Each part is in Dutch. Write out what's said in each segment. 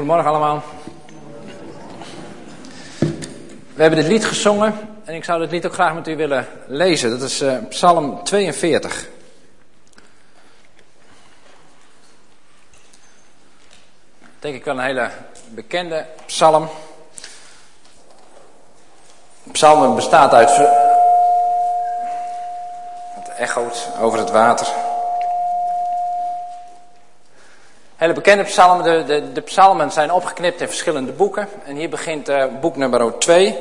Goedemorgen allemaal. We hebben dit lied gezongen en ik zou dit lied ook graag met u willen lezen. Dat is uh, Psalm 42. Denk ik wel een hele bekende psalm. Psalm bestaat uit. Het echoot over het water. Hele bekende psalmen. De, de, de, psalmen zijn opgeknipt in verschillende boeken. En hier begint uh, boek nummer 2.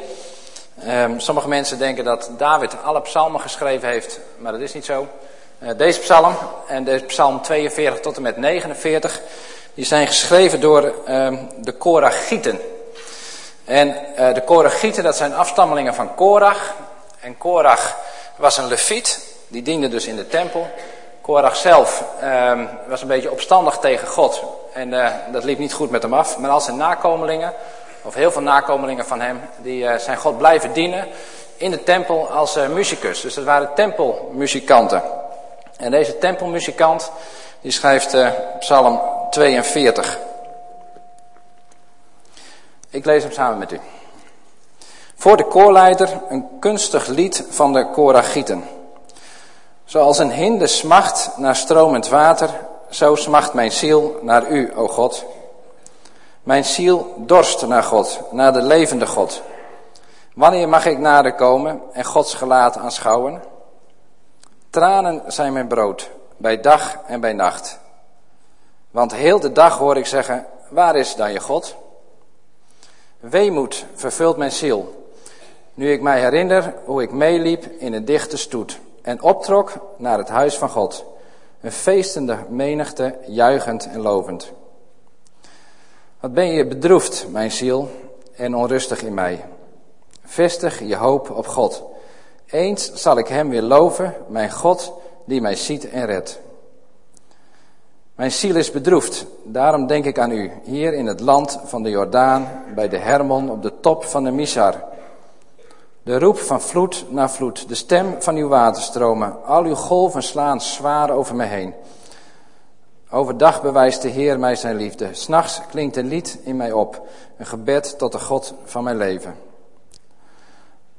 Um, sommige mensen denken dat David alle psalmen geschreven heeft, maar dat is niet zo. Uh, deze psalm en deze psalm 42 tot en met 49, die zijn geschreven door um, de Koragieten. En uh, de Koragieten, dat zijn afstammelingen van Korach. En Korach was een leviet, die diende dus in de tempel. Korach zelf um, was een beetje opstandig tegen God. En uh, dat liep niet goed met hem af. Maar al zijn nakomelingen, of heel veel nakomelingen van hem, die uh, zijn God blijven dienen in de tempel als uh, muzikus. Dus dat waren tempelmuzikanten. En deze tempelmuzikant, die schrijft Psalm 42. Ik lees hem samen met u. Voor de koorleider een kunstig lied van de Koragieten. Zoals een hinde smacht naar stromend water, zo smacht mijn ziel naar u, o God. Mijn ziel dorst naar God, naar de levende God. Wanneer mag ik nader komen en Gods gelaat aanschouwen? Tranen zijn mijn brood, bij dag en bij nacht. Want heel de dag hoor ik zeggen, waar is dan je God? Weemoed vervult mijn ziel, nu ik mij herinner hoe ik meeliep in een dichte stoet en optrok naar het huis van God. Een feestende menigte, juichend en lovend. Wat ben je bedroefd, mijn ziel, en onrustig in mij. Vestig je hoop op God. Eens zal ik hem weer loven, mijn God, die mij ziet en redt. Mijn ziel is bedroefd, daarom denk ik aan u, hier in het land van de Jordaan, bij de Hermon, op de top van de Misar. De roep van vloed naar vloed, de stem van uw waterstromen, al uw golven slaan zwaar over mij heen. Overdag bewijst de Heer mij zijn liefde. S'nachts klinkt een lied in mij op, een gebed tot de God van mijn leven.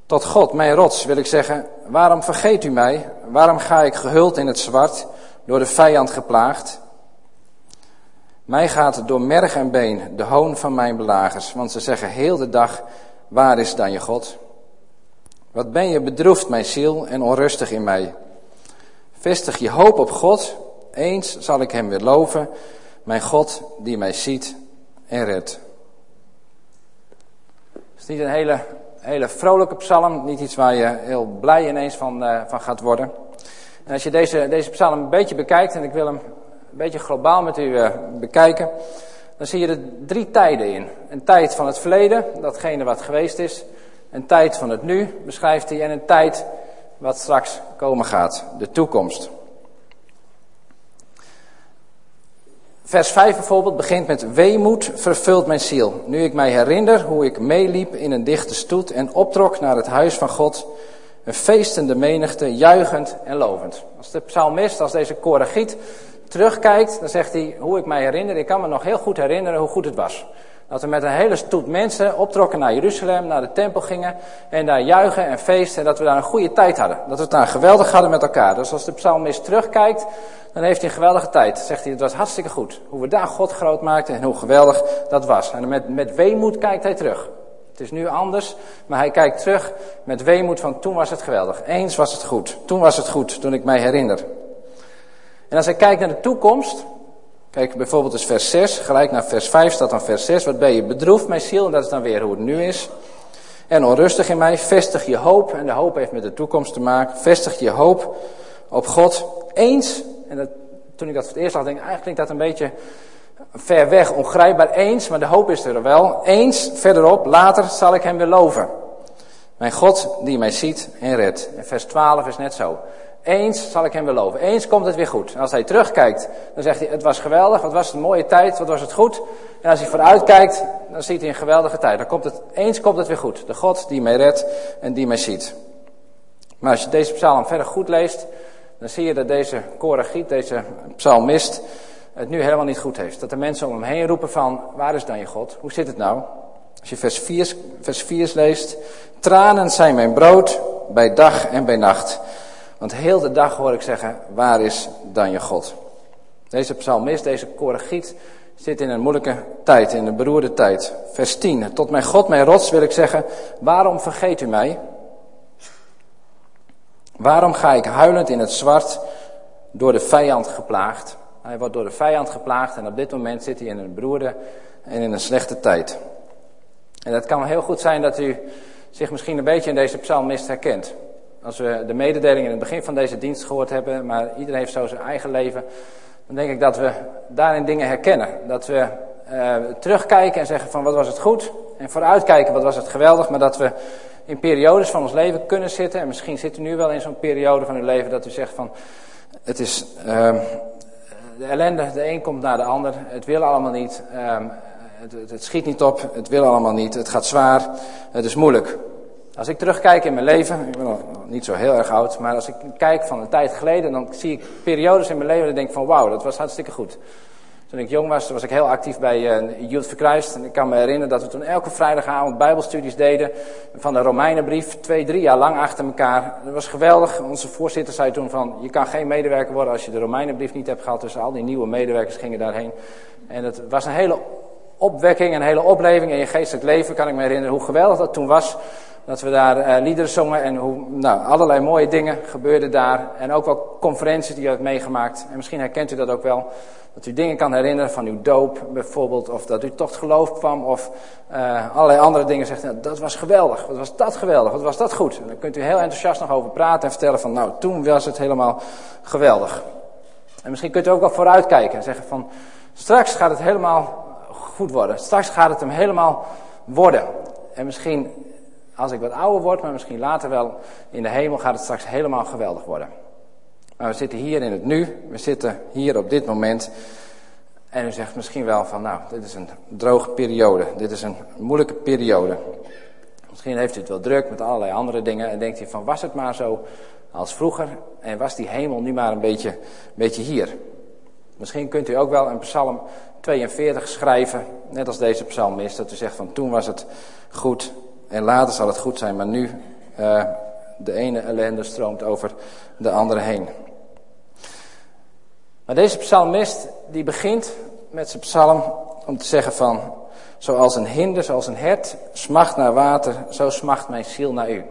Tot God, mijn rots, wil ik zeggen, waarom vergeet u mij? Waarom ga ik gehuld in het zwart, door de vijand geplaagd? Mij gaat door merg en been de hoon van mijn belagers, want ze zeggen heel de dag, waar is dan je God? Wat ben je bedroefd, mijn ziel, en onrustig in mij. Vestig je hoop op God, eens zal ik hem weer loven, mijn God die mij ziet en redt. Het is niet een hele, hele vrolijke psalm, niet iets waar je heel blij ineens van, uh, van gaat worden. En als je deze, deze psalm een beetje bekijkt, en ik wil hem een beetje globaal met u uh, bekijken, dan zie je er drie tijden in. Een tijd van het verleden, datgene wat geweest is. Een tijd van het nu beschrijft hij en een tijd wat straks komen gaat, de toekomst. Vers 5 bijvoorbeeld begint met weemoed vervult mijn ziel. Nu ik mij herinner hoe ik meeliep in een dichte stoet en optrok naar het huis van God. Een feestende menigte, juichend en lovend. Als de psalmist, als deze koragiet terugkijkt, dan zegt hij hoe ik mij herinner. Ik kan me nog heel goed herinneren hoe goed het was. Dat we met een hele stoet mensen optrokken naar Jeruzalem, naar de tempel gingen en daar juichen en feesten en dat we daar een goede tijd hadden. Dat we het daar geweldig hadden met elkaar. Dus als de psalmist terugkijkt, dan heeft hij een geweldige tijd. Zegt hij, het was hartstikke goed. Hoe we daar God groot maakten en hoe geweldig dat was. En met, met weemoed kijkt hij terug. Het is nu anders, maar hij kijkt terug met weemoed van toen was het geweldig. Eens was het goed. Toen was het goed, toen ik mij herinner. En als hij kijkt naar de toekomst, Kijk, bijvoorbeeld is vers 6, gelijk naar vers 5 staat dan vers 6. Wat ben je bedroefd, mijn ziel? En dat is dan weer hoe het nu is. En onrustig in mij, vestig je hoop. En de hoop heeft met de toekomst te maken. Vestig je hoop op God. Eens, en dat, toen ik dat voor het eerst zag, denk ik, eigenlijk klinkt dat een beetje ver weg, ongrijpbaar. Eens, maar de hoop is er wel. Eens, verderop, later zal ik hem weer loven. Mijn God die mij ziet en redt. En vers 12 is net zo. Eens zal ik hem beloven. Eens komt het weer goed. En als hij terugkijkt, dan zegt hij: Het was geweldig, wat was een mooie tijd, wat was het goed. En als hij vooruitkijkt, dan ziet hij een geweldige tijd. Dan komt het, eens komt het weer goed. De God die mij redt en die mij ziet. Maar als je deze psalm verder goed leest, dan zie je dat deze koragiet, deze psalmist, het nu helemaal niet goed heeft. Dat de mensen om hem heen roepen van, waar is dan je God? Hoe zit het nou? Als je vers 4, vers 4 leest, tranen zijn mijn brood bij dag en bij nacht. Want heel de dag hoor ik zeggen, waar is dan je God? Deze psalmist, deze koregiet, zit in een moeilijke tijd, in een beroerde tijd. Vers 10. Tot mijn God, mijn rots wil ik zeggen, waarom vergeet u mij? Waarom ga ik huilend in het zwart door de vijand geplaagd? Hij wordt door de vijand geplaagd en op dit moment zit hij in een beroerde en in een slechte tijd. En het kan heel goed zijn dat u zich misschien een beetje in deze psalmist herkent. Als we de mededeling in het begin van deze dienst gehoord hebben, maar iedereen heeft zo zijn eigen leven, dan denk ik dat we daarin dingen herkennen. Dat we uh, terugkijken en zeggen van wat was het goed, en vooruitkijken wat was het geweldig, maar dat we in periodes van ons leven kunnen zitten, en misschien zit u nu wel in zo'n periode van uw leven dat u zegt van het is uh, de ellende, de een komt naar de ander, het wil allemaal niet, het, het, het schiet niet op, het wil allemaal niet, het gaat zwaar, het is moeilijk. Als ik terugkijk in mijn leven, ik ben nog niet zo heel erg oud, maar als ik kijk van een tijd geleden, dan zie ik periodes in mijn leven en denk van wauw, dat was hartstikke goed. Toen ik jong was, was ik heel actief bij uh, Youth for. En ik kan me herinneren dat we toen elke vrijdagavond bijbelstudies deden van de Romeinenbrief. Twee, drie jaar lang achter elkaar. Dat was geweldig. Onze voorzitter zei toen van, je kan geen medewerker worden als je de Romeinenbrief niet hebt gehad. Dus al die nieuwe medewerkers gingen daarheen. En het was een hele opwekking, een hele opleving in je geestelijk leven. Kan ik me herinneren hoe geweldig dat toen was. Dat we daar uh, liederen zongen en hoe, nou, allerlei mooie dingen gebeurden daar. En ook wel conferenties die je hebt meegemaakt. En misschien herkent u dat ook wel. Dat u dingen kan herinneren van uw doop bijvoorbeeld. Of dat u tot geloof kwam. Of uh, allerlei andere dingen. Zegt, nou, dat was geweldig. Wat was dat geweldig. Wat was dat goed. En dan kunt u heel enthousiast nog over praten en vertellen van nou toen was het helemaal geweldig. En misschien kunt u ook wel vooruitkijken en zeggen van straks gaat het helemaal goed worden. Straks gaat het hem helemaal worden. En misschien als ik wat ouder word, maar misschien later wel in de hemel gaat het straks helemaal geweldig worden. Maar we zitten hier in het nu, we zitten hier op dit moment. En u zegt misschien wel van, nou, dit is een droge periode, dit is een moeilijke periode. Misschien heeft u het wel druk met allerlei andere dingen en denkt u van, was het maar zo als vroeger en was die hemel nu maar een beetje, beetje hier. Misschien kunt u ook wel een psalm 42 schrijven, net als deze psalmist, dat u zegt van toen was het goed en later zal het goed zijn, maar nu uh, de ene ellende stroomt over de andere heen. Maar deze psalmist die begint met zijn psalm om te zeggen van, zoals een hinder, zoals een hert smacht naar water, zo smacht mijn ziel naar u.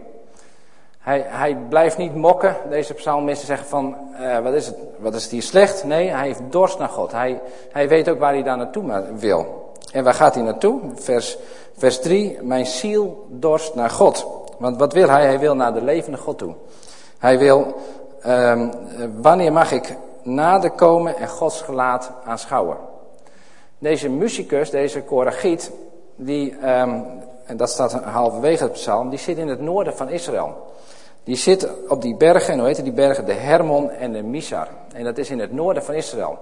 Hij, hij blijft niet mokken, deze psalmist, zeggen van, uh, wat, is het, wat is het hier slecht? Nee, hij heeft dorst naar God. Hij, hij weet ook waar hij daar naartoe wil. En waar gaat hij naartoe? Vers, vers 3, mijn ziel dorst naar God. Want wat wil hij? Hij wil naar de levende God toe. Hij wil, um, wanneer mag ik nader komen en Gods gelaat aanschouwen? Deze muzikus, deze koragiet, die, um, en dat staat halverwege het psalm, die zit in het noorden van Israël. Die zit op die bergen, en hoe heet die bergen? De Hermon en de Misar. En dat is in het noorden van Israël.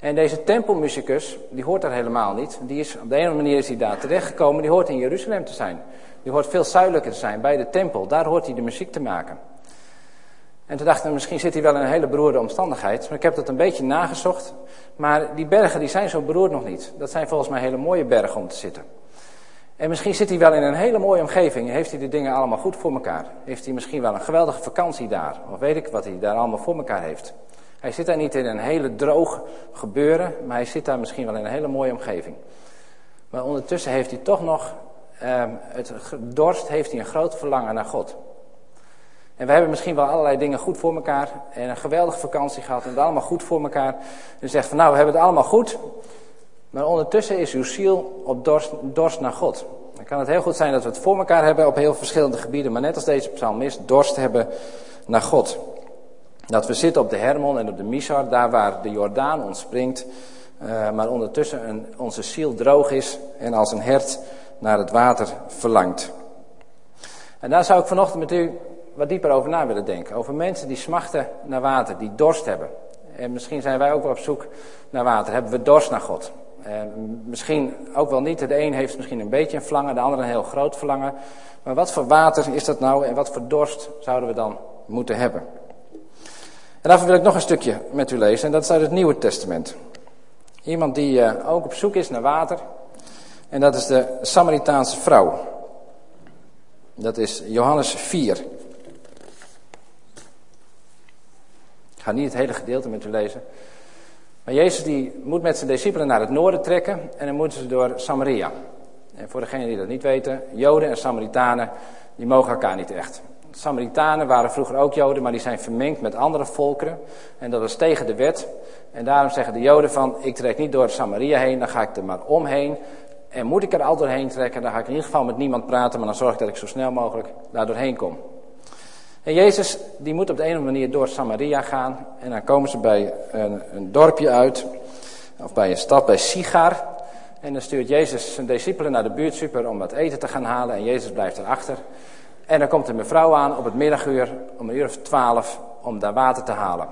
En deze tempelmuzikus, die hoort daar helemaal niet. Die is, op de ene manier is hij daar terechtgekomen, die hoort in Jeruzalem te zijn. Die hoort veel zuidelijker te zijn, bij de tempel. Daar hoort hij de muziek te maken. En toen dachten we, misschien zit hij wel in een hele beroerde omstandigheid. Maar ik heb dat een beetje nagezocht. Maar die bergen die zijn zo beroerd nog niet. Dat zijn volgens mij hele mooie bergen om te zitten. En misschien zit hij wel in een hele mooie omgeving. Heeft hij de dingen allemaal goed voor elkaar? Heeft hij misschien wel een geweldige vakantie daar? Of weet ik wat hij daar allemaal voor elkaar heeft? Hij zit daar niet in een hele droog gebeuren, maar hij zit daar misschien wel in een hele mooie omgeving. Maar ondertussen heeft hij toch nog, eh, het dorst, heeft hij een groot verlangen naar God. En we hebben misschien wel allerlei dingen goed voor elkaar. En een geweldige vakantie gehad en het allemaal goed voor elkaar. En zegt van nou, we hebben het allemaal goed. Maar ondertussen is uw ziel op dorst, dorst naar God. Dan kan het heel goed zijn dat we het voor elkaar hebben op heel verschillende gebieden. Maar net als deze psalmist, dorst hebben naar God. Dat we zitten op de Hermon en op de Misar, daar waar de Jordaan ontspringt. Uh, maar ondertussen een, onze ziel droog is en als een hert naar het water verlangt. En daar zou ik vanochtend met u wat dieper over na willen denken. Over mensen die smachten naar water, die dorst hebben. En misschien zijn wij ook wel op zoek naar water. Hebben we dorst naar God? En misschien ook wel niet. De een heeft misschien een beetje een verlangen, de ander een heel groot verlangen. Maar wat voor water is dat nou en wat voor dorst zouden we dan moeten hebben? Daarvoor wil ik nog een stukje met u lezen en dat is uit het Nieuwe Testament. Iemand die uh, ook op zoek is naar water. En dat is de Samaritaanse vrouw. Dat is Johannes 4. Ik ga niet het hele gedeelte met u lezen. Maar Jezus die moet met zijn discipelen naar het noorden trekken en dan moeten ze door Samaria. En voor degenen die dat niet weten, Joden en Samaritanen, die mogen elkaar niet echt. Samaritanen waren vroeger ook Joden, maar die zijn vermengd met andere volkeren. En dat is tegen de wet. En daarom zeggen de Joden van, ik trek niet door Samaria heen, dan ga ik er maar omheen. En moet ik er al doorheen trekken, dan ga ik in ieder geval met niemand praten, maar dan zorg ik dat ik zo snel mogelijk daar doorheen kom. En Jezus die moet op de ene manier door Samaria gaan. En dan komen ze bij een, een dorpje uit, of bij een stad, bij Sigar. En dan stuurt Jezus zijn discipelen naar de buurtsuper om wat eten te gaan halen. En Jezus blijft erachter. En dan komt een mevrouw aan op het middaguur om een uur of twaalf om daar water te halen.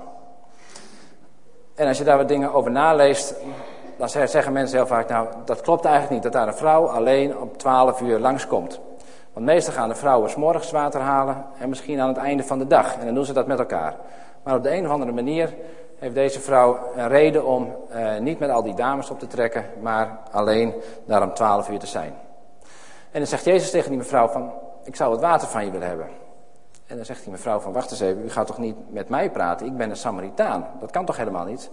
En als je daar wat dingen over naleest, dan zeggen mensen heel vaak, nou dat klopt eigenlijk niet, dat daar een vrouw alleen om twaalf uur langskomt. Want meestal gaan de vrouwen s morgens water halen en misschien aan het einde van de dag. En dan doen ze dat met elkaar. Maar op de een of andere manier heeft deze vrouw een reden om eh, niet met al die dames op te trekken, maar alleen daar om twaalf uur te zijn. En dan zegt Jezus tegen die mevrouw van, ik zou het water van je willen hebben. En dan zegt die mevrouw van, wacht eens even, u gaat toch niet met mij praten? Ik ben een Samaritaan. Dat kan toch helemaal niet?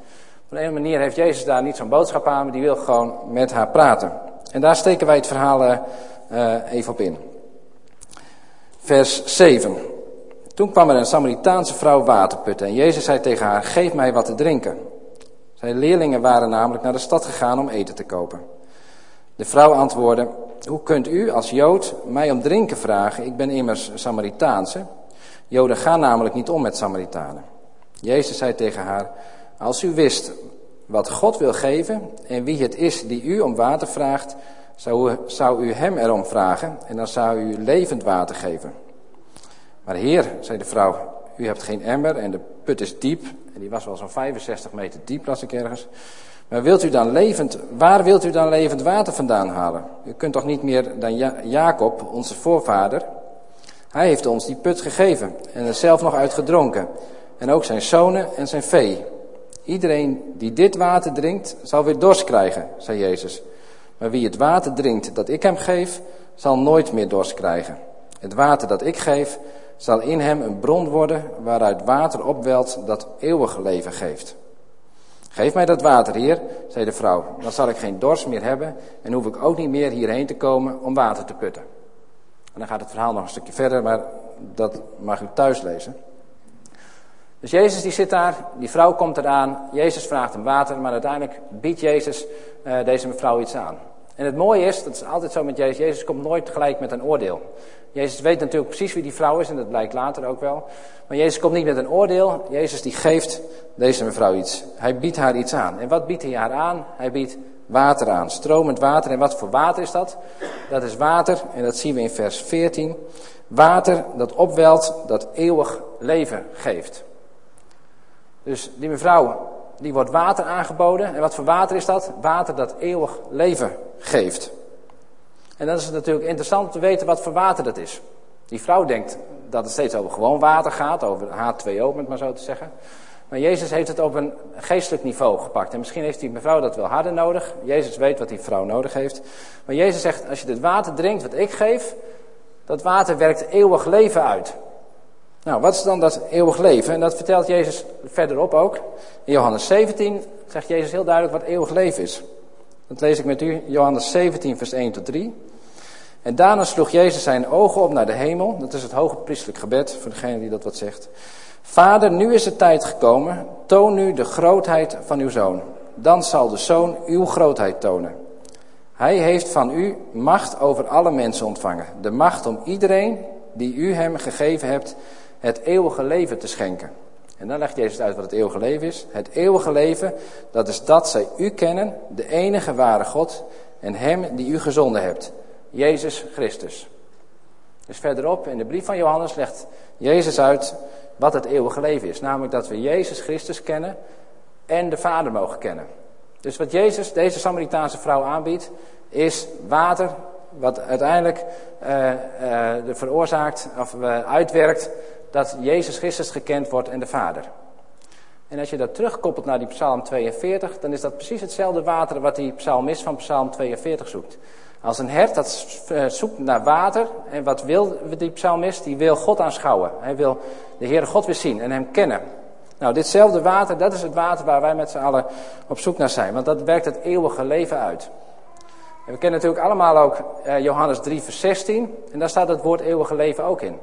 Op een manier heeft Jezus daar niet zo'n boodschap aan, maar die wil gewoon met haar praten. En daar steken wij het verhaal uh, even op in. Vers 7. Toen kwam er een Samaritaanse vrouw water putten en Jezus zei tegen haar, geef mij wat te drinken. Zijn leerlingen waren namelijk naar de stad gegaan om eten te kopen. De vrouw antwoordde, hoe kunt u als Jood mij om drinken vragen? Ik ben immers Samaritaanse. Joden gaan namelijk niet om met Samaritanen. Jezus zei tegen haar, als u wist wat God wil geven en wie het is die u om water vraagt, zou u, zou u hem erom vragen en dan zou u levend water geven. Maar heer, zei de vrouw, u hebt geen emmer en de put is diep. En die was wel zo'n 65 meter diep, las ik ergens. Maar wilt u dan levend, waar wilt u dan levend water vandaan halen? U kunt toch niet meer dan Jacob, onze voorvader? Hij heeft ons die put gegeven en er zelf nog uitgedronken. En ook zijn zonen en zijn vee. Iedereen die dit water drinkt, zal weer dorst krijgen, zei Jezus. Maar wie het water drinkt dat ik hem geef, zal nooit meer dorst krijgen. Het water dat ik geef, zal in hem een bron worden waaruit water opwelt dat eeuwig leven geeft. Geef mij dat water, heer, zei de vrouw. Dan zal ik geen dorst meer hebben en hoef ik ook niet meer hierheen te komen om water te putten. En dan gaat het verhaal nog een stukje verder, maar dat mag u thuis lezen. Dus Jezus die zit daar, die vrouw komt eraan, Jezus vraagt hem water, maar uiteindelijk biedt Jezus uh, deze mevrouw iets aan. En het mooie is, dat is altijd zo met Jezus, Jezus komt nooit gelijk met een oordeel. Jezus weet natuurlijk precies wie die vrouw is en dat blijkt later ook wel. Maar Jezus komt niet met een oordeel, Jezus die geeft deze mevrouw iets. Hij biedt haar iets aan. En wat biedt hij haar aan? Hij biedt water aan, stromend water. En wat voor water is dat? Dat is water, en dat zien we in vers 14. Water dat opwelt, dat eeuwig leven geeft. Dus die mevrouw, die wordt water aangeboden. En wat voor water is dat? Water dat eeuwig leven geeft. En dan is het natuurlijk interessant om te weten wat voor water dat is. Die vrouw denkt dat het steeds over gewoon water gaat, over H2O, om het maar zo te zeggen. Maar Jezus heeft het op een geestelijk niveau gepakt. En misschien heeft die mevrouw dat wel harder nodig. Jezus weet wat die vrouw nodig heeft. Maar Jezus zegt, als je dit water drinkt wat ik geef, dat water werkt eeuwig leven uit. Nou, wat is dan dat eeuwig leven? En dat vertelt Jezus verderop ook. In Johannes 17 zegt Jezus heel duidelijk wat eeuwig leven is. Dat lees ik met u, Johannes 17, vers 1 tot 3. En daarna sloeg Jezus zijn ogen op naar de hemel. Dat is het hoge priestelijk gebed, voor degene die dat wat zegt. Vader, nu is de tijd gekomen. Toon nu de grootheid van uw zoon. Dan zal de zoon uw grootheid tonen. Hij heeft van u macht over alle mensen ontvangen. De macht om iedereen die u hem gegeven hebt, het eeuwige leven te schenken. En dan legt Jezus uit wat het eeuwige leven is. Het eeuwige leven, dat is dat zij u kennen, de enige ware God, en hem die u gezonden hebt, Jezus Christus. Dus verderop in de brief van Johannes legt Jezus uit wat het eeuwige leven is. Namelijk dat we Jezus Christus kennen en de Vader mogen kennen. Dus wat Jezus deze Samaritaanse vrouw aanbiedt, is water wat uiteindelijk uh, uh, veroorzaakt of uh, uitwerkt dat Jezus Christus gekend wordt en de Vader. En als je dat terugkoppelt naar die psalm 42, dan is dat precies hetzelfde water wat die psalmist van psalm 42 zoekt. Als een hert dat eh, zoekt naar water, en wat wil die psalmist? Die wil God aanschouwen. Hij wil de Heere God weer zien en hem kennen. Nou, ditzelfde water, dat is het water waar wij met z'n allen op zoek naar zijn. Want dat werkt het eeuwige leven uit. En we kennen natuurlijk allemaal ook eh, Johannes 3, vers 16. En daar staat het woord eeuwige leven ook in.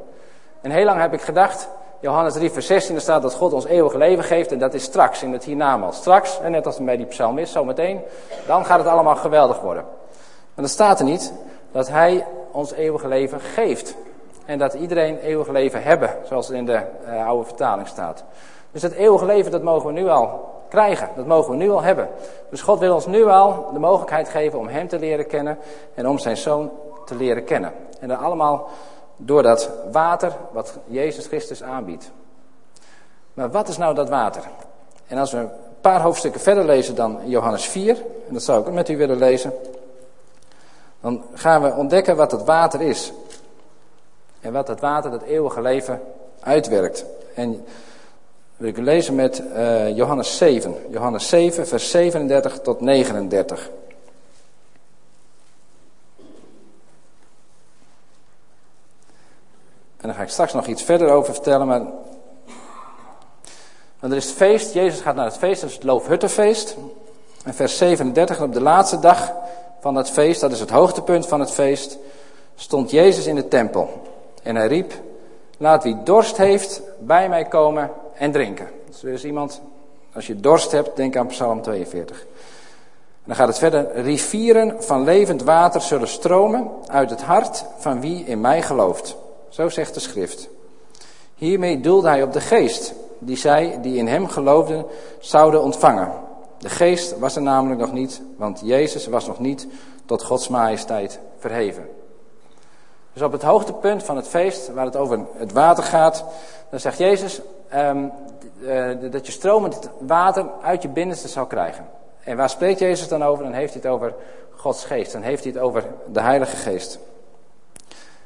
En heel lang heb ik gedacht, Johannes 3, vers 16, daar staat dat God ons eeuwige leven geeft. En dat is straks, in het hiernamaals. Straks, en net als bij die psalmist, zometeen, dan gaat het allemaal geweldig worden. Maar dan staat er niet dat hij ons eeuwige leven geeft. En dat iedereen eeuwig leven hebben, zoals het in de uh, oude vertaling staat. Dus dat eeuwige leven, dat mogen we nu al krijgen. Dat mogen we nu al hebben. Dus God wil ons nu al de mogelijkheid geven om Hem te leren kennen en om Zijn Zoon te leren kennen. En dat allemaal door dat water wat Jezus Christus aanbiedt. Maar wat is nou dat water? En als we een paar hoofdstukken verder lezen dan Johannes 4, en dat zou ik met u willen lezen, dan gaan we ontdekken wat het water is. En wat het water, dat eeuwige leven, uitwerkt. En wil ik lezen met uh, Johannes 7. Johannes 7, vers 37 tot 39. En daar ga ik straks nog iets verder over vertellen, maar... Er is het feest, Jezus gaat naar het feest, dat is het Loofhuttenfeest. En vers 37, op de laatste dag van het feest, dat is het hoogtepunt van het feest, stond Jezus in de tempel. En hij riep, laat wie dorst heeft bij mij komen en drinken. Dus er is iemand, als je dorst hebt, denk aan Psalm 42. dan gaat het verder. Rivieren van levend water zullen stromen uit het hart van wie in mij gelooft. Zo zegt de schrift. Hiermee doelde hij op de geest, die zij die in hem geloofden zouden ontvangen. De geest was er namelijk nog niet, want Jezus was nog niet tot Gods majesteit verheven. Dus op het hoogtepunt van het feest, waar het over het water gaat, dan zegt Jezus um, uh, dat je stromend water uit je binnenste zal krijgen. En waar spreekt Jezus dan over? Dan heeft hij het over Gods geest. Dan heeft hij het over de Heilige Geest.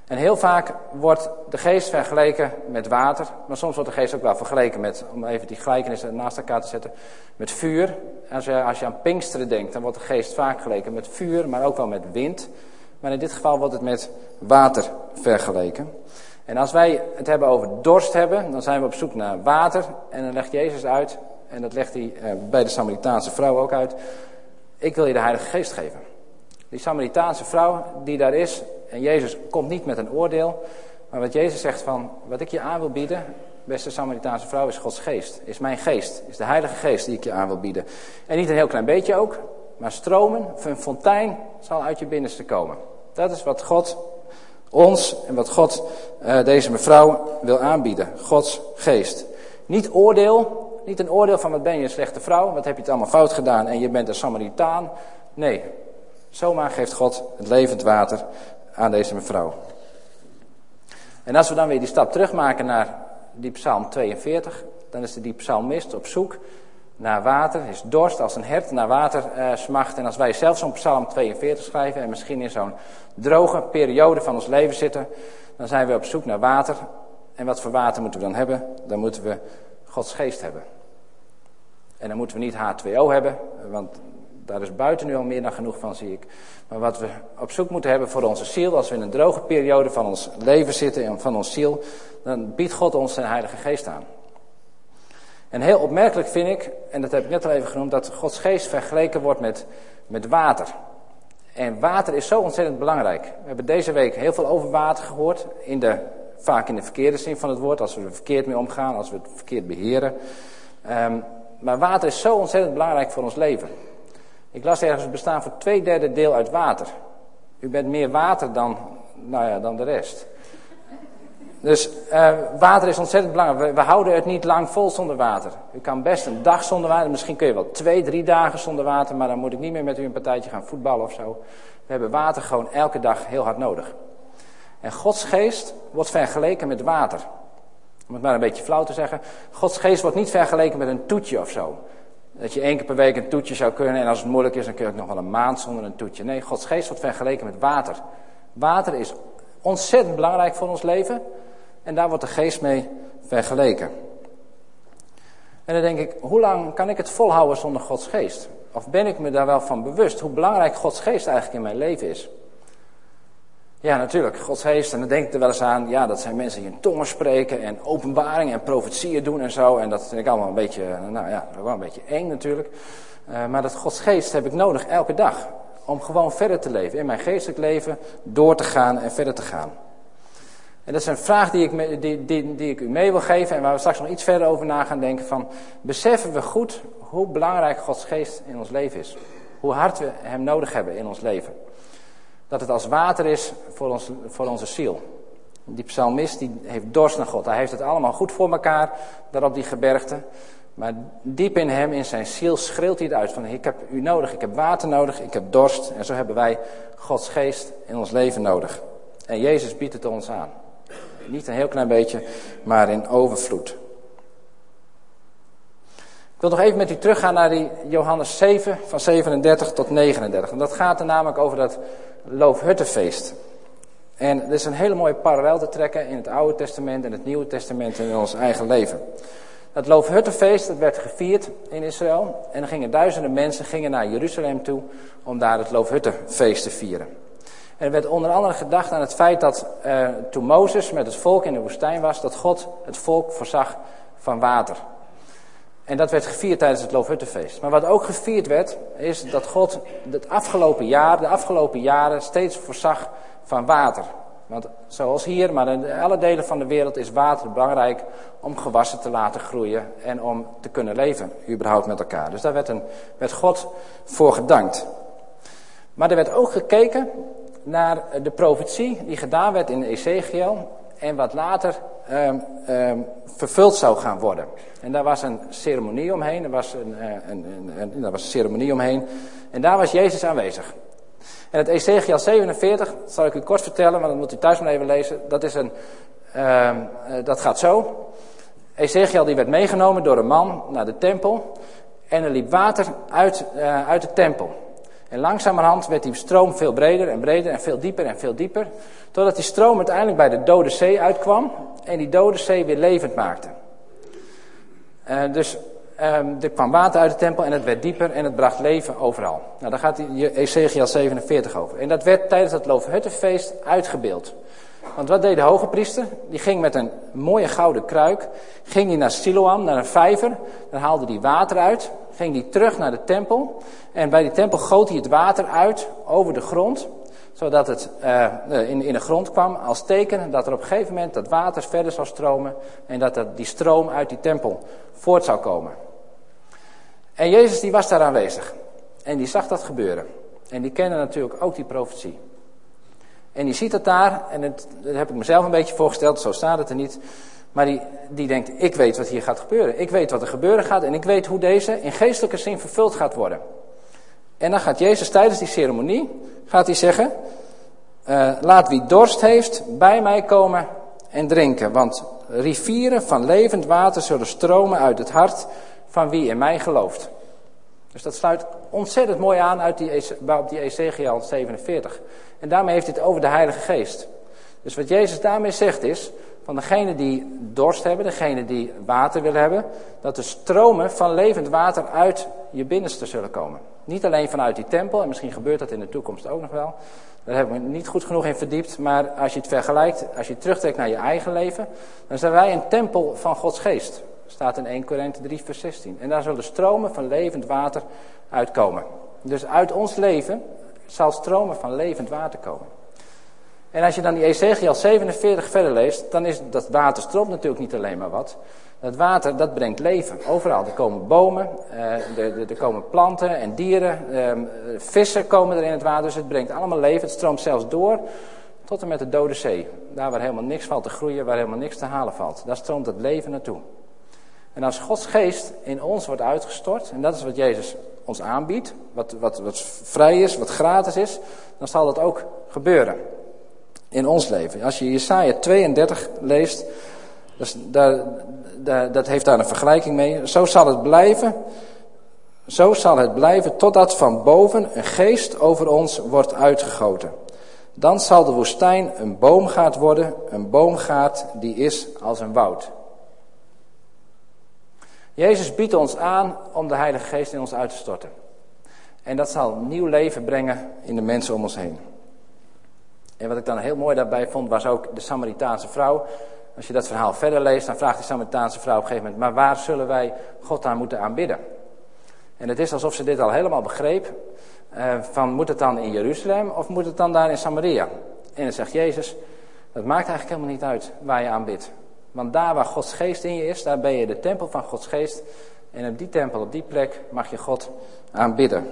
En heel vaak wordt de geest vergeleken met water, maar soms wordt de geest ook wel vergeleken met, om even die gelijkenissen naast elkaar te zetten, met vuur. Als je, als je aan Pinksteren denkt, dan wordt de geest vaak vergeleken met vuur, maar ook wel met wind. Maar in dit geval wordt het met water vergeleken. En als wij het hebben over dorst hebben, dan zijn we op zoek naar water. En dan legt Jezus uit, en dat legt hij eh, bij de Samaritaanse vrouw ook uit. Ik wil je de Heilige Geest geven. Die Samaritaanse vrouw die daar is, en Jezus komt niet met een oordeel. Maar wat Jezus zegt van, wat ik je aan wil bieden, beste Samaritaanse vrouw, is Gods geest. Is mijn geest, is de Heilige Geest die ik je aan wil bieden. En niet een heel klein beetje ook, maar stromen, een fontein zal uit je binnenste komen. Dat is wat God ons en wat God uh, deze mevrouw wil aanbieden. Gods geest. Niet oordeel, niet een oordeel van wat ben je een slechte vrouw, wat heb je het allemaal fout gedaan en je bent een Samaritaan. Nee, zomaar geeft God het levend water aan deze mevrouw. En als we dan weer die stap terugmaken naar die psalm 42, dan is de die psalmist op zoek naar water, is dorst als een hert naar water uh, smacht. En als wij zelf zo'n psalm 42 schrijven en misschien in zo'n droge periode van ons leven zitten, dan zijn we op zoek naar water. En wat voor water moeten we dan hebben? Dan moeten we Gods geest hebben. En dan moeten we niet H2O hebben, want daar is buiten nu al meer dan genoeg van, zie ik. Maar wat we op zoek moeten hebben voor onze ziel, als we in een droge periode van ons leven zitten en van ons ziel, dan biedt God ons zijn Heilige Geest aan. En heel opmerkelijk vind ik, en dat heb ik net al even genoemd, dat Gods geest vergeleken wordt met, met water. En water is zo ontzettend belangrijk. We hebben deze week heel veel over water gehoord, in de, vaak in de verkeerde zin van het woord, als we er verkeerd mee omgaan, als we het verkeerd beheren. Um, maar water is zo ontzettend belangrijk voor ons leven. Ik las ergens, bestaan voor twee derde deel uit water. U bent meer water dan, nou ja, dan de rest. Dus uh, water is ontzettend belangrijk. We, we, houden het niet lang vol zonder water. U kan best een dag zonder water. Misschien kun je wel twee, drie dagen zonder water. Maar dan moet ik niet meer met u een partijtje gaan voetballen of zo. We hebben water gewoon elke dag heel hard nodig. En Gods geest wordt vergeleken met water. Om het maar een beetje flauw te zeggen. Gods geest wordt niet vergeleken met een toetje of zo. Dat je één keer per week een toetje zou kunnen. En als het moeilijk is, dan kun je ook nog wel een maand zonder een toetje. Nee, Gods geest wordt vergeleken met water. Water is ontzettend belangrijk voor ons leven. En daar wordt de geest mee vergeleken. En dan denk ik, hoe lang kan ik het volhouden zonder Gods geest? Of ben ik me daar wel van bewust hoe belangrijk Gods geest eigenlijk in mijn leven is? Ja, natuurlijk, Gods geest. En dan denk ik er wel eens aan, ja, dat zijn mensen die in tongen spreken en openbaringen en profetieën doen en zo. En dat vind ik allemaal een beetje, nou ja, wel een beetje eng natuurlijk. Uh, maar dat Gods geest heb ik nodig elke dag. Om gewoon verder te leven, in mijn geestelijk leven door te gaan en verder te gaan. En dat is een vraag die ik, die, die, die ik u mee wil geven en waar we straks nog iets verder over na gaan denken. Van, beseffen we goed hoe belangrijk Gods geest in ons leven is? Hoe hard we hem nodig hebben in ons leven? Dat het als water is voor, ons, voor onze ziel. Die psalmist die heeft dorst naar God. Hij heeft het allemaal goed voor elkaar, daar op die gebergte. Maar diep in hem, in zijn ziel, schreeuwt hij het uit van ik heb u nodig, ik heb water nodig, ik heb dorst. En zo hebben wij Gods geest in ons leven nodig. En Jezus biedt het ons aan. Niet een heel klein beetje, maar in overvloed. Ik wil nog even met u teruggaan naar die Johannes 7 van 37 tot 39. En dat gaat er namelijk over dat Loofhuttenfeest. En er is een hele mooie parallel te trekken in het Oude Testament en het Nieuwe Testament en in ons eigen leven. Dat Loofhuttenfeest dat werd gevierd in Israël. En er gingen duizenden mensen gingen naar Jeruzalem toe om daar het Loofhuttenfeest te vieren. En er werd onder andere gedacht aan het feit dat uh, toen Mozes met het volk in de woestijn was, dat God het volk voorzag van water. En dat werd gevierd tijdens het Loofhuttenfeest. Maar wat ook gevierd werd, is dat God het afgelopen jaar, de afgelopen jaren steeds voorzag van water. Want zoals hier, maar in alle delen van de wereld is water belangrijk om gewassen te laten groeien en om te kunnen leven, überhaupt met elkaar. Dus daar werd, een, werd God voor gedankt. Maar er werd ook gekeken naar de profetie die gedaan werd in Ezekiel en wat later um, um, vervuld zou gaan worden. En daar was een ceremonie omheen, er was een, uh, een, een, daar was een ceremonie omheen en daar was Jezus aanwezig. En het Ezekiel 47, dat zal ik u kort vertellen, maar dat moet u thuis maar even lezen. Dat, is een, uh, dat gaat zo. Ezekiel die werd meegenomen door een man naar de tempel. En er liep water uit, uh, uit de tempel. En langzamerhand werd die stroom veel breder en breder en veel dieper en veel dieper. Totdat die stroom uiteindelijk bij de Dode Zee uitkwam. En die Dode Zee weer levend maakte. Uh, dus um, er kwam water uit de tempel en het werd dieper en het bracht leven overal. Nou, daar gaat Ezekiel 47 over. En dat werd tijdens het Loofhuttenfeest uitgebeeld. Want wat deed de hoge priester? Die ging met een mooie gouden kruik, ging die naar Siloam, naar een vijver. Dan haalde hij water uit, ging hij terug naar de tempel. En bij die tempel goot hij het water uit over de grond zodat het uh, in, in de grond kwam als teken dat er op een gegeven moment dat water verder zou stromen en dat er die stroom uit die tempel voort zou komen. En Jezus die was daar aanwezig en die zag dat gebeuren. En die kende natuurlijk ook die profetie. En die ziet het daar, en het, dat heb ik mezelf een beetje voorgesteld, zo staat het er niet. Maar die, die denkt, ik weet wat hier gaat gebeuren. Ik weet wat er gebeuren gaat en ik weet hoe deze in geestelijke zin vervuld gaat worden. En dan gaat Jezus tijdens die ceremonie, gaat hij zeggen, uh, laat wie dorst heeft bij mij komen en drinken. Want rivieren van levend water zullen stromen uit het hart van wie in mij gelooft. Dus dat sluit ontzettend mooi aan uit die, op die Ezekiel 47. En daarmee heeft hij het over de Heilige Geest. Dus wat Jezus daarmee zegt is, van degene die dorst hebben, degene die water willen hebben, dat er stromen van levend water uit je binnenste zullen komen. Niet alleen vanuit die tempel, en misschien gebeurt dat in de toekomst ook nog wel. Daar heb ik me niet goed genoeg in verdiept, maar als je het vergelijkt, als je terugtrekt naar je eigen leven, dan zijn wij een tempel van Gods geest. Staat in 1 Korinthe 3 vers 16. En daar zullen stromen van levend water uitkomen. Dus uit ons leven zal stromen van levend water komen. En als je dan die Ezekiel 47 verder leest, dan is dat water stroomt natuurlijk niet alleen maar wat. Dat water, dat brengt leven. Overal. Er komen bomen, eh, er, komen planten en dieren, eh, vissen komen er in het water. Dus het brengt allemaal leven. Het stroomt zelfs door tot en met de Dode Zee. Daar waar helemaal niks valt te groeien, waar helemaal niks te halen valt. Daar stroomt het leven naartoe. En als Gods geest in ons wordt uitgestort, en dat is wat Jezus ons aanbiedt, wat, wat, wat vrij is, wat gratis is, dan zal dat ook gebeuren in ons leven. Als je Jesaja 32 leest, daar, daar, dat heeft daar een vergelijking mee. Zo zal het blijven, zo zal het blijven totdat van boven een geest over ons wordt uitgegoten. Dan zal de woestijn een boomgaard worden, een boomgaard die is als een woud. Jezus biedt ons aan om de Heilige Geest in ons uit te storten. En dat zal nieuw leven brengen in de mensen om ons heen. En wat ik dan heel mooi daarbij vond, was ook de Samaritaanse vrouw. Als je dat verhaal verder leest, dan vraagt die Samaritaanse vrouw op een gegeven moment: Maar waar zullen wij God aan moeten aanbidden? En het is alsof ze dit al helemaal begreep. Uh, van moet het dan in Jeruzalem of moet het dan daar in Samaria? En dan zegt Jezus: Dat maakt eigenlijk helemaal niet uit waar je aanbidt. Want daar waar Gods geest in je is, daar ben je de tempel van Gods geest. En op die tempel, op die plek, mag je God aanbidden.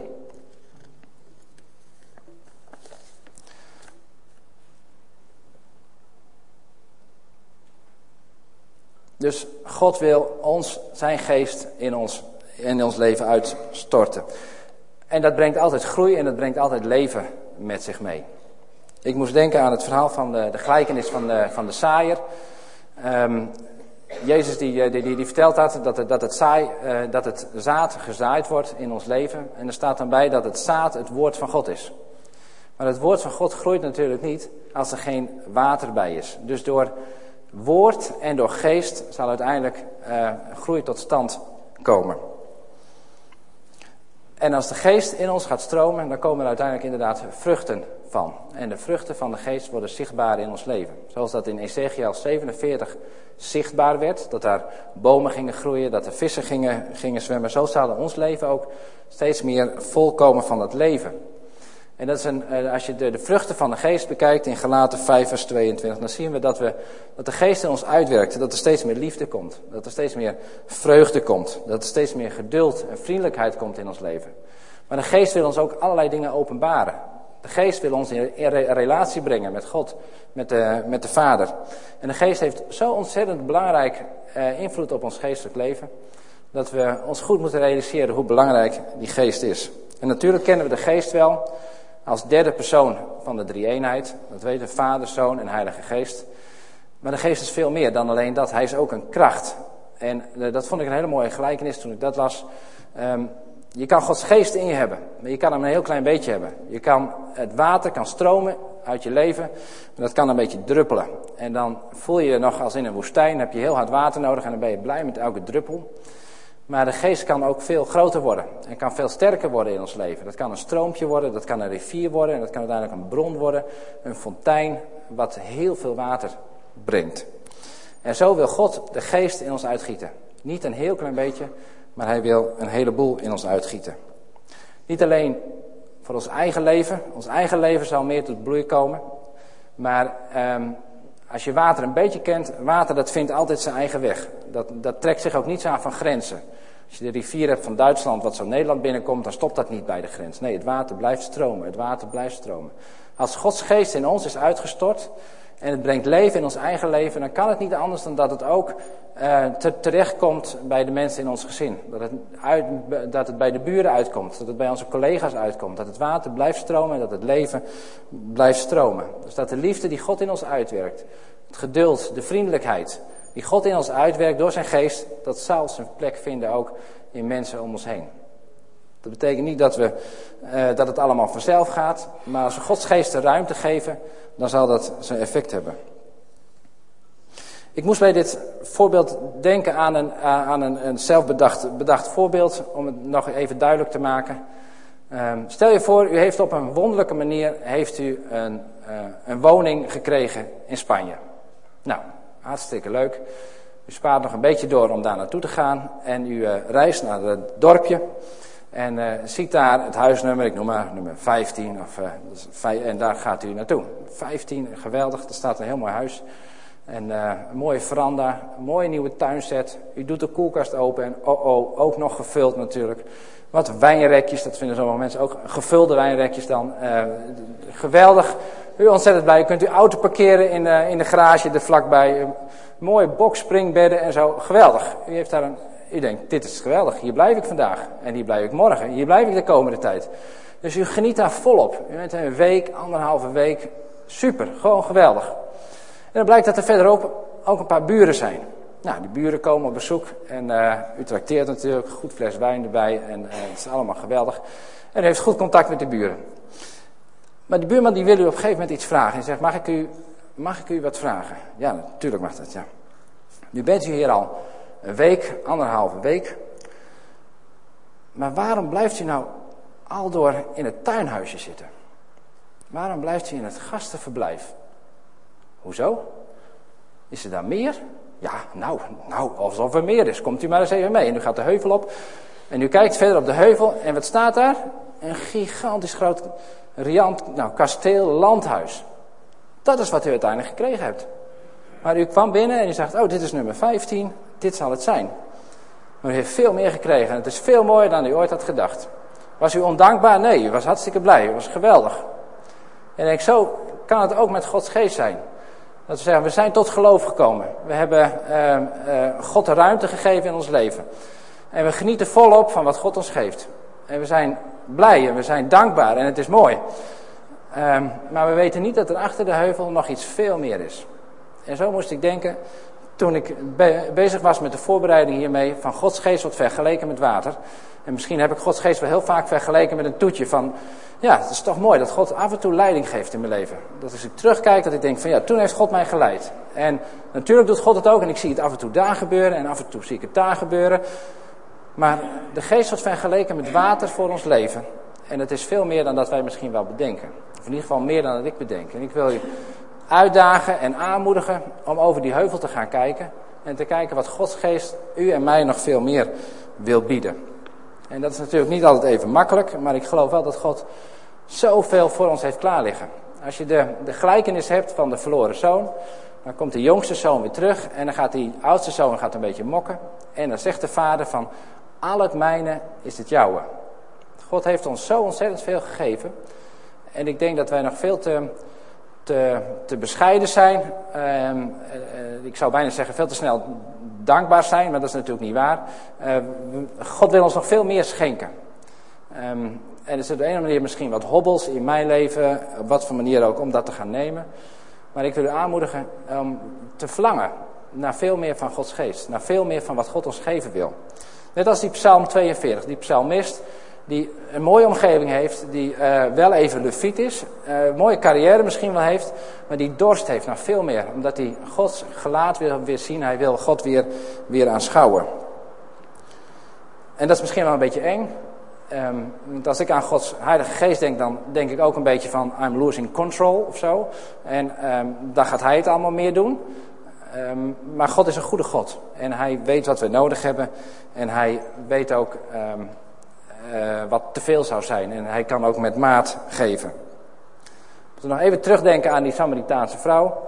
Dus God wil ons, zijn geest in ons, in ons leven uitstorten. En dat brengt altijd groei en dat brengt altijd leven met zich mee. Ik moest denken aan het verhaal van de, de gelijkenis van de, van de saaier. Um, Jezus die, die, die, die, vertelt dat, dat het, dat, het saai, uh, dat het zaad gezaaid wordt in ons leven. En er staat dan bij dat het zaad het woord van God is. Maar het woord van God groeit natuurlijk niet als er geen water bij is. Dus door woord en door geest zal uiteindelijk uh, groei tot stand komen. En als de geest in ons gaat stromen, dan komen er uiteindelijk inderdaad vruchten van. En de vruchten van de geest worden zichtbaar in ons leven. Zoals dat in Ezekiel 47 zichtbaar werd, dat daar bomen gingen groeien, dat er vissen gingen, gingen zwemmen. Zo zal ons leven ook steeds meer volkomen van het leven. En dat is eh, als je de, de, vruchten van de geest bekijkt in Galaten 5 vers 22, dan zien we dat, we dat de geest in ons uitwerkt. Dat er steeds meer liefde komt. Dat er steeds meer vreugde komt. Dat er steeds meer geduld en vriendelijkheid komt in ons leven. Maar de geest wil ons ook allerlei dingen openbaren. De geest wil ons in relatie brengen met God, met de, met de Vader. En de geest heeft zo ontzettend belangrijk eh, invloed op ons geestelijk leven. Dat we ons goed moeten realiseren hoe belangrijk die geest is. En natuurlijk kennen we de geest wel als derde persoon van de drie-eenheid. Dat weten Vader, Zoon en Heilige Geest. Maar de geest is veel meer dan alleen dat. Hij is ook een kracht. En eh, dat vond ik een hele mooie gelijkenis toen ik dat las. Um, je kan Gods geest in je hebben, maar je kan hem een heel klein beetje hebben. Je kan, het water kan stromen uit je leven, maar dat kan een beetje druppelen. En dan voel je je nog als in een woestijn, heb je heel hard water nodig en dan ben je blij met elke druppel. Maar de geest kan ook veel groter worden en kan veel sterker worden in ons leven. Dat kan een stroompje worden, dat kan een rivier worden en dat kan uiteindelijk een bron worden, een fontein, wat heel veel water brengt. En zo wil God de geest in ons uitgieten. Niet een heel klein beetje, maar hij wil een heleboel in ons uitgieten. Niet alleen voor ons eigen leven, ons eigen leven zal meer tot bloei komen, maar um, als je water een beetje kent, water dat vindt altijd zijn eigen weg. Dat, dat trekt zich ook niet aan van grenzen. Als je de rivier hebt van Duitsland wat zo Nederland binnenkomt, dan stopt dat niet bij de grens. Nee, het water blijft stromen, het water blijft stromen. Als Gods geest in ons is uitgestort en het brengt leven in ons eigen leven, dan kan het niet anders dan dat het ook uh, te, terechtkomt bij de mensen in ons gezin. Dat het, uit, dat het bij de buren uitkomt, dat het bij onze collega's uitkomt, dat het water blijft stromen en dat het leven blijft stromen. Dus dat de liefde die God in ons uitwerkt, het geduld, de vriendelijkheid die God in ons uitwerkt door zijn geest, dat zal zijn plek vinden ook in mensen om ons heen. Dat betekent niet dat, we, uh, dat het allemaal vanzelf gaat, maar als we Gods geest de ruimte geven, dan zal dat zijn effect hebben. Ik moest bij dit voorbeeld denken aan een, aan een, een zelfbedacht bedacht voorbeeld, om het nog even duidelijk te maken. Um, stel je voor, u heeft op een wonderlijke manier heeft u een, uh, een woning gekregen in Spanje. Nou, hartstikke leuk. U spaart nog een beetje door om daar naartoe te gaan en u reist naar het dorpje. En uh, ziet daar het huisnummer, ik noem maar nummer 15, of, uh, en daar gaat u naartoe. 15, geweldig, er staat een heel mooi huis. En uh, een mooie veranda, een mooie nieuwe tuinset. U doet de koelkast open en oh oh, ook nog gevuld natuurlijk. Wat wijnrekjes, dat vinden sommige mensen ook. Gevulde wijnrekjes dan. Geweldig. U ontzettend blij. U kunt uw auto parkeren in, in de garage er vlakbij. mooie boxspringbedden en zo. Geweldig. U heeft daar een... U denkt, dit is geweldig. Hier blijf ik vandaag. En hier blijf ik morgen. Hier blijf ik de komende tijd. Dus u geniet daar volop. U bent een week, anderhalve week. Super. Gewoon geweldig. En dan blijkt dat er verderop ook een paar buren zijn. Nou, die buren komen op bezoek en uh, u trakteert natuurlijk, goed fles wijn erbij en uh, het is allemaal geweldig. En u heeft goed contact met de buren. Maar die buurman die wil u op een gegeven moment iets vragen. En zegt, mag ik u, mag ik u wat vragen? Ja, natuurlijk mag dat, ja. Nu bent u hier al een week, anderhalve week. Maar waarom blijft u nou aldoor in het tuinhuisje zitten? Waarom blijft u in het gastenverblijf? Hoezo? Is er daar meer? Ja, nou, nou, alsof er meer is. Komt u maar eens even mee. En u gaat de heuvel op. En u kijkt verder op de heuvel. En wat staat daar? Een gigantisch groot riant, nou, kasteel, landhuis. Dat is wat u uiteindelijk gekregen hebt. Maar u kwam binnen en u zegt, oh, dit is nummer 15. Dit zal het zijn. Maar u heeft veel meer gekregen. En het is veel mooier dan u ooit had gedacht. Was u ondankbaar? Nee, u was hartstikke blij. U was geweldig. En ik, zo kan het ook met Gods geest zijn. Dat we zeggen, we zijn tot geloof gekomen. We hebben uh, uh, God de ruimte gegeven in ons leven. En we genieten volop van wat God ons geeft. En we zijn blij en we zijn dankbaar en het is mooi. Um, maar we weten niet dat er achter de heuvel nog iets veel meer is. En zo moest ik denken, toen ik be bezig was met de voorbereiding hiermee, van Gods geest wordt vergeleken met water. En misschien heb ik Gods geest wel heel vaak vergeleken met een toetje van, ja, het is toch mooi dat God af en toe leiding geeft in mijn leven. Dat als ik terugkijk, dat ik denk van ja, toen heeft God mij geleid. En natuurlijk doet God het ook en ik zie het af en toe daar gebeuren en af en toe zie ik het daar gebeuren. Maar de geest wordt vergeleken met water voor ons leven. En het is veel meer dan dat wij misschien wel bedenken. Of in ieder geval meer dan dat ik bedenk. En ik wil je uitdagen en aanmoedigen om over die heuvel te gaan kijken. En te kijken wat Gods geest u en mij nog veel meer wil bieden. En dat is natuurlijk niet altijd even makkelijk, maar ik geloof wel dat God zoveel voor ons heeft klaar liggen. Als je de, de gelijkenis hebt van de verloren zoon, dan komt de jongste zoon weer terug en dan gaat die oudste zoon gaat een beetje mokken. En dan zegt de vader van, al het mijne is het jouwe. God heeft ons zo ontzettend veel gegeven. En ik denk dat wij nog veel te, te, te bescheiden zijn. Uh, ik zou bijna zeggen veel te snel dankbaar zijn, maar dat is natuurlijk niet waar. Uh, God wil ons nog veel meer schenken. Um, en er zit op de ene manier misschien wat hobbels in mijn leven, op wat voor manier ook, om dat te gaan nemen. Maar ik wil u aanmoedigen om te verlangen naar veel meer van Gods geest. Naar veel meer van wat God ons geven wil. Net als die psalm 42, die psalmist die een mooie omgeving heeft, die uh, wel even lefiet is, een mooie carrière misschien wel heeft, maar die dorst heeft naar veel meer. Omdat hij Gods gelaat wil weer zien, hij wil God weer, weer aanschouwen. En dat is misschien wel een beetje eng. Um, want als ik aan Gods Heilige Geest denk, dan denk ik ook een beetje van I'm losing control of zo. En um, dan gaat hij het allemaal meer doen. Um, maar God is een goede God. En hij weet wat we nodig hebben. En hij weet ook uh, wat te veel zou zijn. En hij kan ook met maat geven. We nog even terugdenken aan die Samaritaanse vrouw.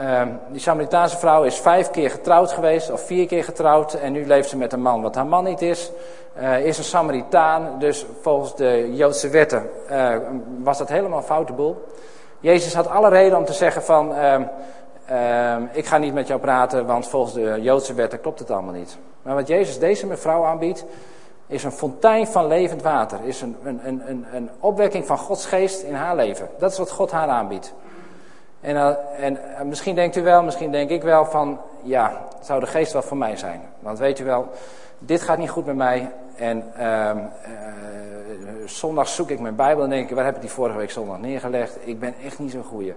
Uh, die Samaritaanse vrouw is vijf keer getrouwd geweest, of vier keer getrouwd, en nu leeft ze met een man wat haar man niet is. Uh, is een Samaritaan, dus volgens de Joodse wetten uh, was dat helemaal foute boel. Jezus had alle reden om te zeggen van, ehm, ehm, ik ga niet met jou praten, want volgens de Joodse wetten klopt het allemaal niet. Maar wat Jezus deze mevrouw aanbiedt, is een fontein van levend water. Is een, een, een, een opwekking van Gods geest in haar leven. Dat is wat God haar aanbiedt. En, uh, en uh, misschien denkt u wel, misschien denk ik wel van, ja, zou de geest wel voor mij zijn. Want weet u wel, dit gaat niet goed met mij. En uh, zondag zoek ik mijn Bijbel en denk ik, waar heb ik die vorige week zondag neergelegd? Ik ben echt niet zo'n goeie.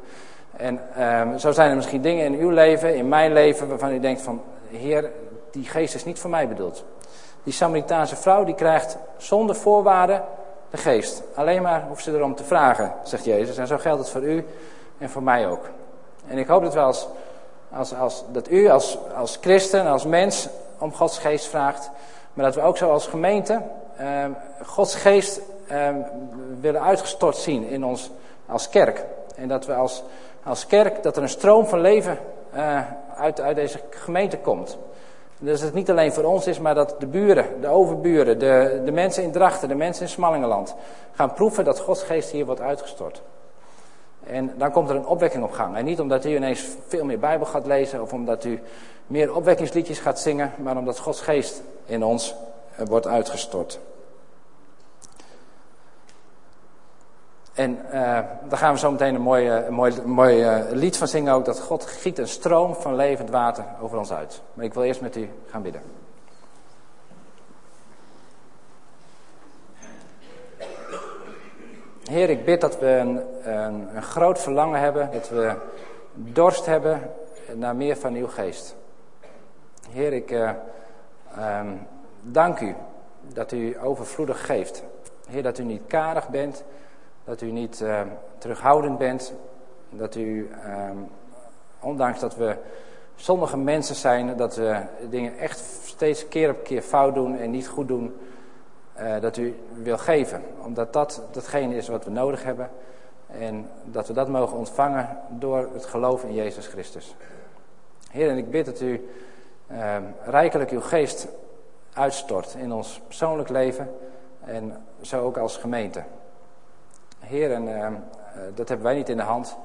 En ehm, zo zijn er misschien dingen in uw leven, in mijn leven, waarvan u denkt van, Heer, die geest is niet voor mij bedoeld. Die Samaritaanse vrouw die krijgt zonder voorwaarden de geest. Alleen maar hoeft ze erom te vragen, zegt Jezus. En zo geldt het voor u en voor mij ook. En ik hoop dat, wel als, als, als, dat u als, als christen, als mens om Gods geest vraagt. Maar dat we ook zo als gemeente eh, Gods geest eh, willen uitgestort zien in ons als kerk. En dat we als, als kerk, dat er een stroom van leven uh, uit, uit deze gemeente komt. Dus dat het niet alleen voor ons is, maar dat de buren, de overburen, de, de mensen in Drachten, de mensen in Smallingenland gaan proeven dat Gods geest hier wordt uitgestort. En dan komt er een opwekking op gang. En niet omdat u ineens veel meer Bijbel gaat lezen of omdat u meer opwekkingsliedjes gaat zingen, maar omdat Gods geest in ons wordt uitgestort. En uh, daar gaan we zo meteen een mooi, uh, lied van zingen ook. Dat God giet een stroom van levend water over ons uit. Maar ik wil eerst met u gaan bidden. Heer, ik bid dat we een, een, groot verlangen hebben. Dat we dorst hebben naar meer van uw geest. Heer, ik, uh, ehm, dank u dat u overvloedig geeft. Heer, dat u niet karig bent, dat u niet ehm, terughoudend bent, dat u, ehm, ondanks dat we sommige mensen zijn, dat we dingen echt steeds keer op keer fout doen en niet goed doen, uh, dat u wil geven. Omdat dat datgene is wat we nodig hebben. En dat we dat mogen ontvangen door het geloof in Jezus Christus. Heer, en ik bid dat u uh, rijkelijk uw geest uitstort in ons persoonlijk leven en zo ook als gemeente. Heer, en uh, dat hebben wij niet in de hand.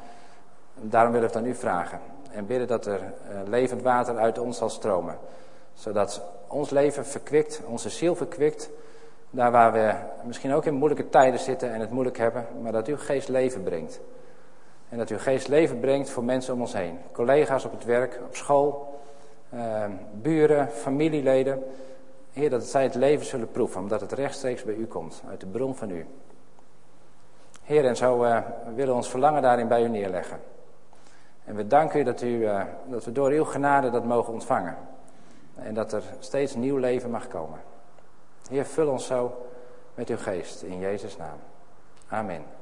Daarom willen we het aan u vragen. En bidden dat er levend water uit ons zal stromen. Zodat ons leven verkwikt, onze ziel verkwikt daar waar we misschien ook in moeilijke tijden zitten en het moeilijk hebben, maar dat uw geest leven brengt. En dat uw geest leven brengt voor mensen om ons heen. Collega's op het werk, op school, eh, buren, familieleden. Heer, dat zij het leven zullen proeven, omdat het rechtstreeks bij u komt, uit de bron van u. Heer, en zo uh, willen we ons verlangen daarin bij u neerleggen. En we danken u dat, u, uh, dat we door uw genade dat mogen ontvangen. En dat er steeds nieuw leven mag komen. Heer, vul ons zo met uw geest in Jezus' naam. Amen.